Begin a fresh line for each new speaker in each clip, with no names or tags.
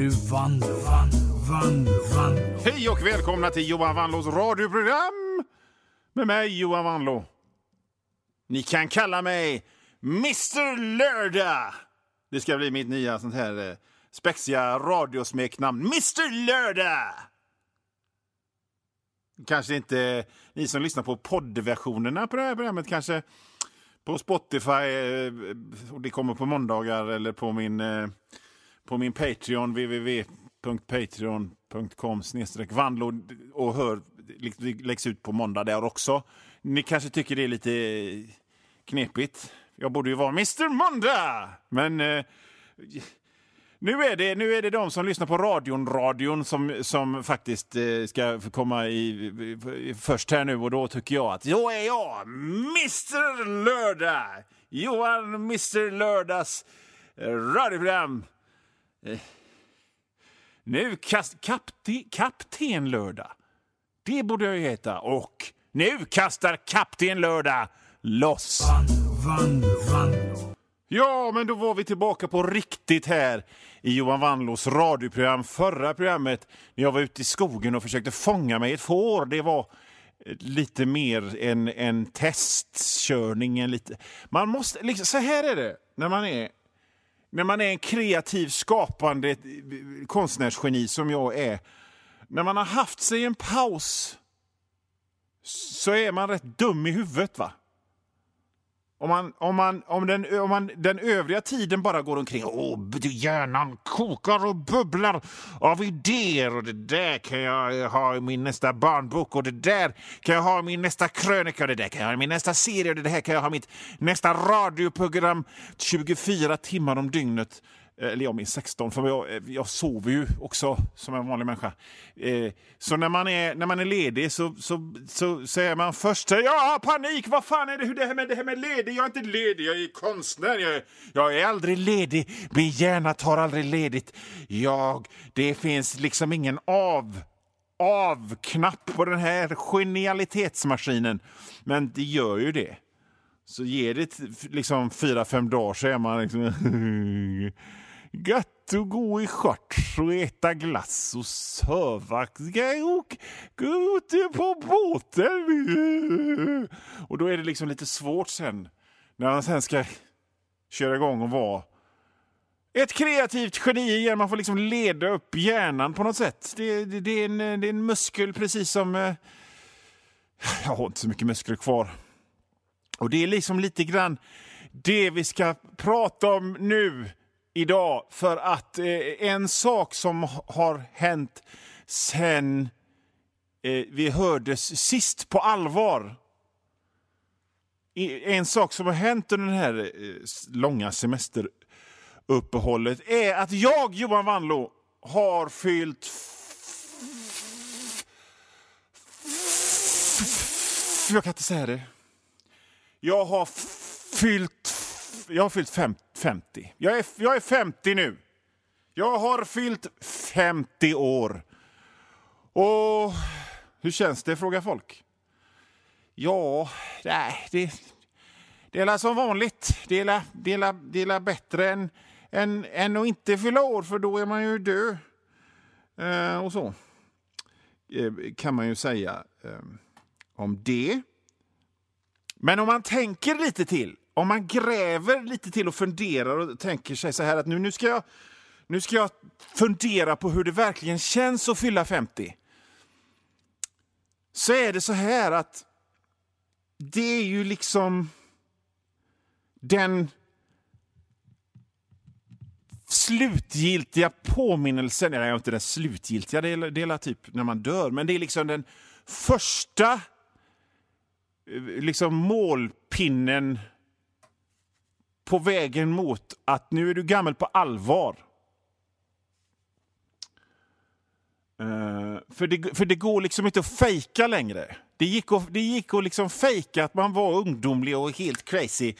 nu Vanlo, Vanlo, Vanlo,
Hej och välkomna till Johan Wanlås radioprogram med mig Johan Wanlå. Ni kan kalla mig Mr Lördag. Det ska bli mitt nya sånt här eh, spexiga radiosmeknamn. Mr Lördag! Kanske inte eh, ni som lyssnar på poddversionerna på det här programmet kanske på Spotify eh, och det kommer på måndagar eller på min, eh, på min Patreon www.patreon.com vandlo och hör läggs ut på måndag där också. Ni kanske tycker det är lite knepigt. Jag borde ju vara Mr Måndag! Men eh, nu är, det, nu är det de som lyssnar på radion, radion som, som faktiskt eh, ska komma i, i, först här nu och då tycker jag att då är jag Mr Lördag! Johan Mr Lördags eh, radioprogram. Eh, nu kast, kapte, Kapten Lördag. Det borde jag ju heta. Och nu kastar Kapten Lördag loss.
Vanlo, Vanlo.
Ja, men då var vi tillbaka på riktigt här i Johan Wanlås radioprogram. Förra programmet när jag var ute i skogen och försökte fånga mig ett får. Det var lite mer en, en testkörning. En lite... Man måste, liksom, så här är det när man är, när man är en kreativ, skapande eh, konstnärsgeni som jag är. När man har haft sig en paus så är man rätt dum i huvudet. va? Om, man, om, man, om, den, om man den övriga tiden bara går omkring och hjärnan kokar och bubblar av idéer och det där kan jag eh, ha i min nästa barnbok och det där kan jag ha i min nästa krönika och det där kan jag ha i min nästa serie och det här kan jag ha i mitt nästa radioprogram 24 timmar om dygnet. Eh, eller jag minns 16, för jag, eh, jag sover ju också som en vanlig människa. Eh, så när man är, när man är ledig så, så, så säger man först jag har panik, vad fan är det, hur det här med, det här med ledig? Jag är inte ledig, jag är konstnär, jag är, jag är aldrig ledig, min hjärna tar aldrig ledigt. Jag, det finns liksom ingen av avknapp på den här genialitetsmaskinen. Men det gör ju det. Så ger det liksom fyra, fem dagar så är man liksom... Gött att gå i shorts och äta glass och söva. Gå ute på båten. Och då är det liksom lite svårt sen när man sen ska köra igång och vara ett kreativt geni igen. Man får liksom leda upp hjärnan på något sätt. Det, det, det, är, en, det är en muskel precis som... Eh, jag har inte så mycket muskler kvar. Och det är liksom lite grann det vi ska prata om nu idag för att eh, en sak som har hänt sen eh, vi hördes sist på allvar en sak som har hänt under det här eh, långa semesteruppehållet är att jag, Johan Wanlo, har fyllt... Jag kan inte säga det. Jag har fyllt jag har fyllt fem, 50. Jag är, jag är 50 nu. Jag har fyllt 50 år. Och hur känns det, frågar folk. Ja, nej, det, det är som vanligt. Det är, det är, det är bättre än, än, än att inte fylla år, för då är man ju död. Eh, och så eh, kan man ju säga eh, om det. Men om man tänker lite till om man gräver lite till och funderar och tänker sig så här att nu, nu, ska jag, nu ska jag fundera på hur det verkligen känns att fylla 50. Så är det så här att det är ju liksom den slutgiltiga påminnelsen, nej inte den slutgiltiga, det är, det är typ när man dör, men det är liksom den första eh, liksom målpinnen på vägen mot att nu är du gammal på allvar. Uh, för, det, för det går liksom inte att fejka längre. Det gick att, det gick att liksom fejka att man var ungdomlig och helt crazy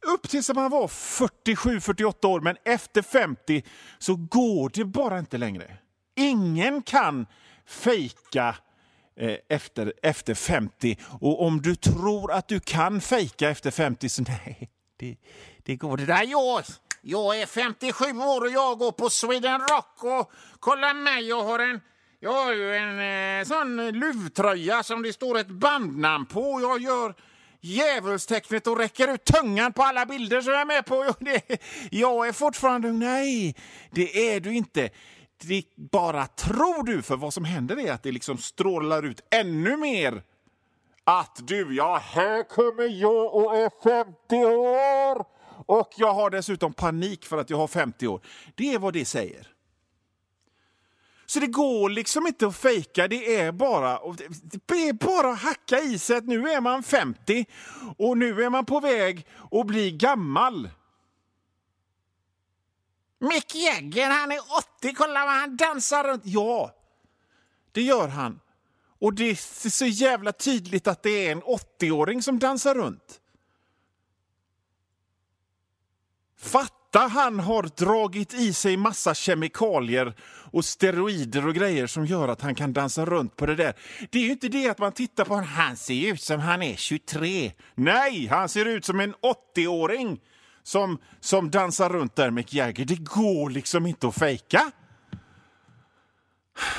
upp tills man var 47-48 år, men efter 50 så går det bara inte längre. Ingen kan fejka eh, efter, efter 50. Och om du tror att du kan fejka efter 50 så nej, det, det går det där. jag. Jag är 57 år och jag går på Sweden Rock och kolla mig, jag har en jag har ju en eh, sån luvtröja som det står ett bandnamn på. Jag gör djävulstecknet och räcker ut tungan på alla bilder som jag är med på. Jag, det, jag är fortfarande... Nej, det är du inte. Det bara tror du, för vad som händer är att det liksom strålar ut ännu mer att du, ja, här kommer jag och är 50 år och jag har dessutom panik för att jag har 50 år. Det är vad det säger. Så det går liksom inte att fejka, det är bara, det är bara att hacka i sig att nu är man 50 och nu är man på väg att bli gammal. Mick Jagger, han är 80, kolla vad han dansar runt. Ja, det gör han. Och det är så jävla tydligt att det är en 80-åring som dansar runt. Fatta han har dragit i sig massa kemikalier och steroider och grejer som gör att han kan dansa runt på det där. Det är ju inte det att man tittar på honom, han ser ut som han är 23. Nej, han ser ut som en 80-åring som, som dansar runt där med Jagger. Det går liksom inte att fejka.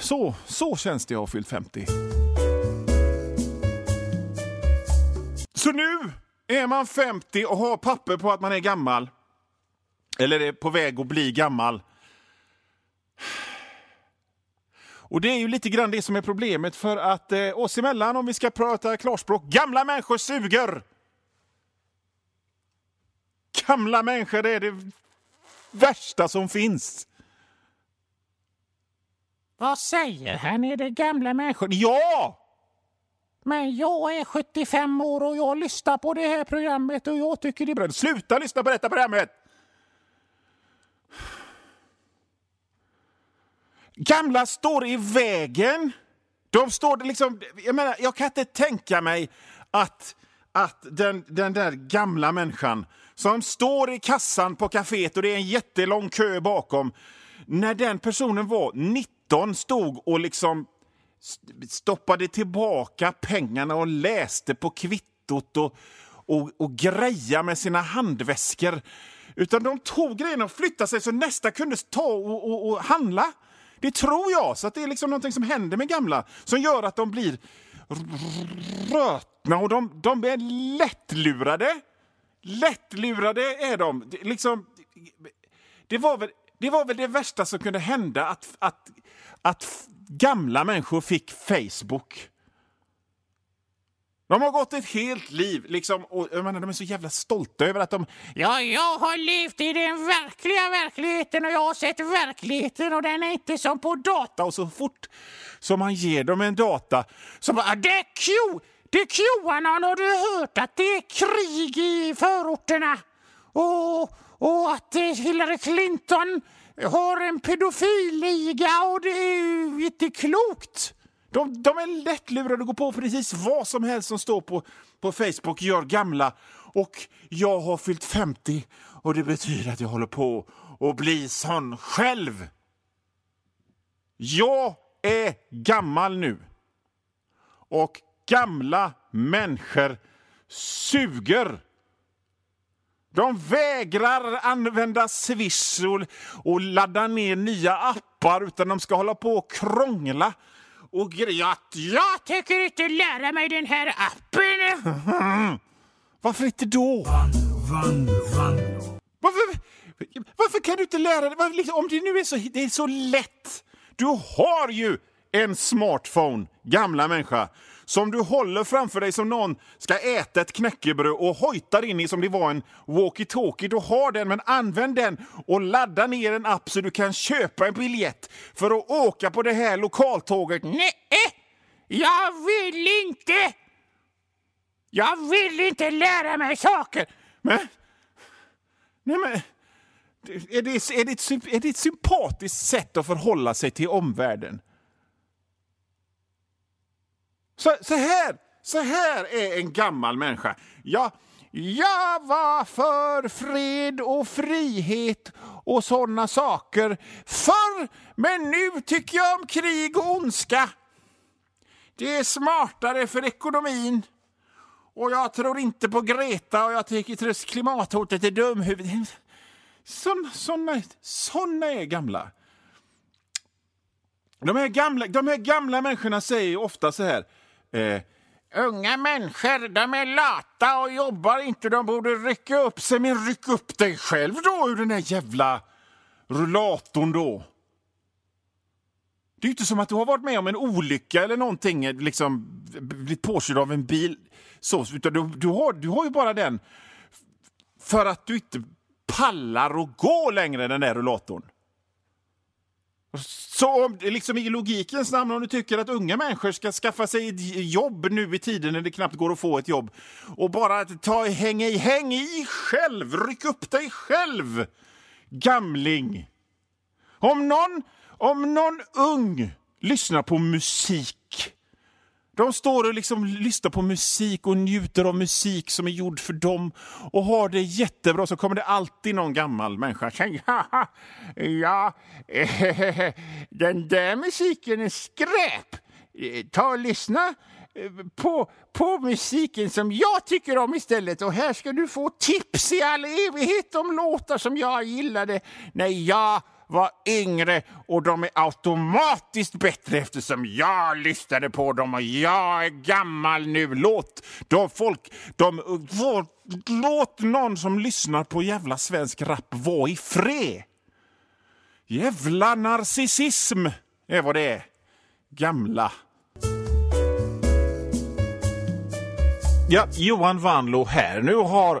Så, så känns det att ha fyllt 50. Så nu är man 50 och har papper på att man är gammal. Eller är på väg att bli gammal. Och det är ju lite grann det som är problemet för att eh, oss emellan, om vi ska prata klarspråk, gamla människor suger! Gamla människor är det värsta som finns.
Vad säger han? Är det gamla människor?
Ja!
Men jag är 75 år och jag lyssnar på det här programmet och jag tycker det är bra.
Sluta lyssna på detta programmet! Gamla står i vägen. De står liksom... Jag menar, jag kan inte tänka mig att, att den, den där gamla människan som står i kassan på kaféet och det är en jättelång kö bakom. När den personen var 19 stod och liksom stoppade tillbaka pengarna och läste på kvittot och, och, och greja med sina handväskor. Utan de tog grejerna och flyttade sig så nästa kunde ta och, och, och handla. Det tror jag. Så att det är liksom någonting som händer med gamla som gör att de blir rötna och de, de är lättlurade. Lättlurade är de. Det, liksom, det, var väl, det var väl det värsta som kunde hända, att, att, att gamla människor fick Facebook. De har gått ett helt liv, liksom, och jag menar, de är så jävla stolta över att de...
Ja, jag har levt i den verkliga verkligheten och jag har sett verkligheten och den är inte som på data.
Och så fort som man ger dem en data så bara...
Det är Q! Det är Qanon, har du hört att det är krig i förorterna? Och, och att Hillary Clinton har en pedofilliga och det är ju inte klokt.
De, de är lättlurade att gå på precis vad som helst som står på, på Facebook, gör gamla. Och jag har fyllt 50 och det betyder att jag håller på att bli sån själv. Jag är gammal nu. Och gamla människor suger. De vägrar använda Swish och, och ladda ner nya appar utan de ska hålla på och krångla och grejer.
Jag tänker inte lära mig den här appen.
Varför inte då? Varför, varför kan du inte lära dig? Liksom, om det nu är så, det är så lätt. Du har ju en smartphone, gamla människa som du håller framför dig som någon ska äta ett knäckebröd och hojtar in i som det var en walkie-talkie. Du har den, men använd den och ladda ner en app så du kan köpa en biljett för att åka på det här lokaltåget.
Nej, jag vill inte! Jag vill inte lära mig saker!
Men... Nej, men... Är det, är, det är det ett sympatiskt sätt att förhålla sig till omvärlden? Så, så, här, så här är en gammal människa. Ja, jag var för fred och frihet och sådana saker förr, men nu tycker jag om krig och ondska. Det är smartare för ekonomin. Och jag tror inte på Greta och jag tycker att klimathotet är dumhuvud. Såna, såna, såna är gamla. De här gamla, de här gamla människorna säger ofta så här. Eh,
Unga människor, de är lata och jobbar inte. De borde rycka upp sig.
men ryck upp dig själv då ur den här jävla rullatorn då. Det är ju inte som att du har varit med om en olycka eller någonting, liksom blivit påkörd av en bil. Så, utan du, du, har, du har ju bara den för att du inte pallar och gå längre den där rullatorn. Så om, liksom i logikens namn, om du tycker att unga människor ska skaffa sig ett jobb nu i tiden när det knappt går att få ett jobb och bara ta, häng i, häng i själv, ryck upp dig själv, gamling. Om någon, om någon ung lyssnar på musik de står och liksom lyssnar på musik och njuter av musik som är gjord för dem och har det jättebra. Så kommer det alltid någon gammal människa och säger ja, eh, den där musiken är skräp. Eh, ta och lyssna eh, på, på musiken som jag tycker om istället. Och här ska du få tips i all evighet om låtar som jag gillade när jag var yngre och de är automatiskt bättre eftersom jag lyssnade på dem och jag är gammal nu. Låt de folk, de, låt någon som lyssnar på jävla svensk rap vara i fred. Jävla narcissism är vad det är. Gamla. Ja, Johan Vanlo här. Nu har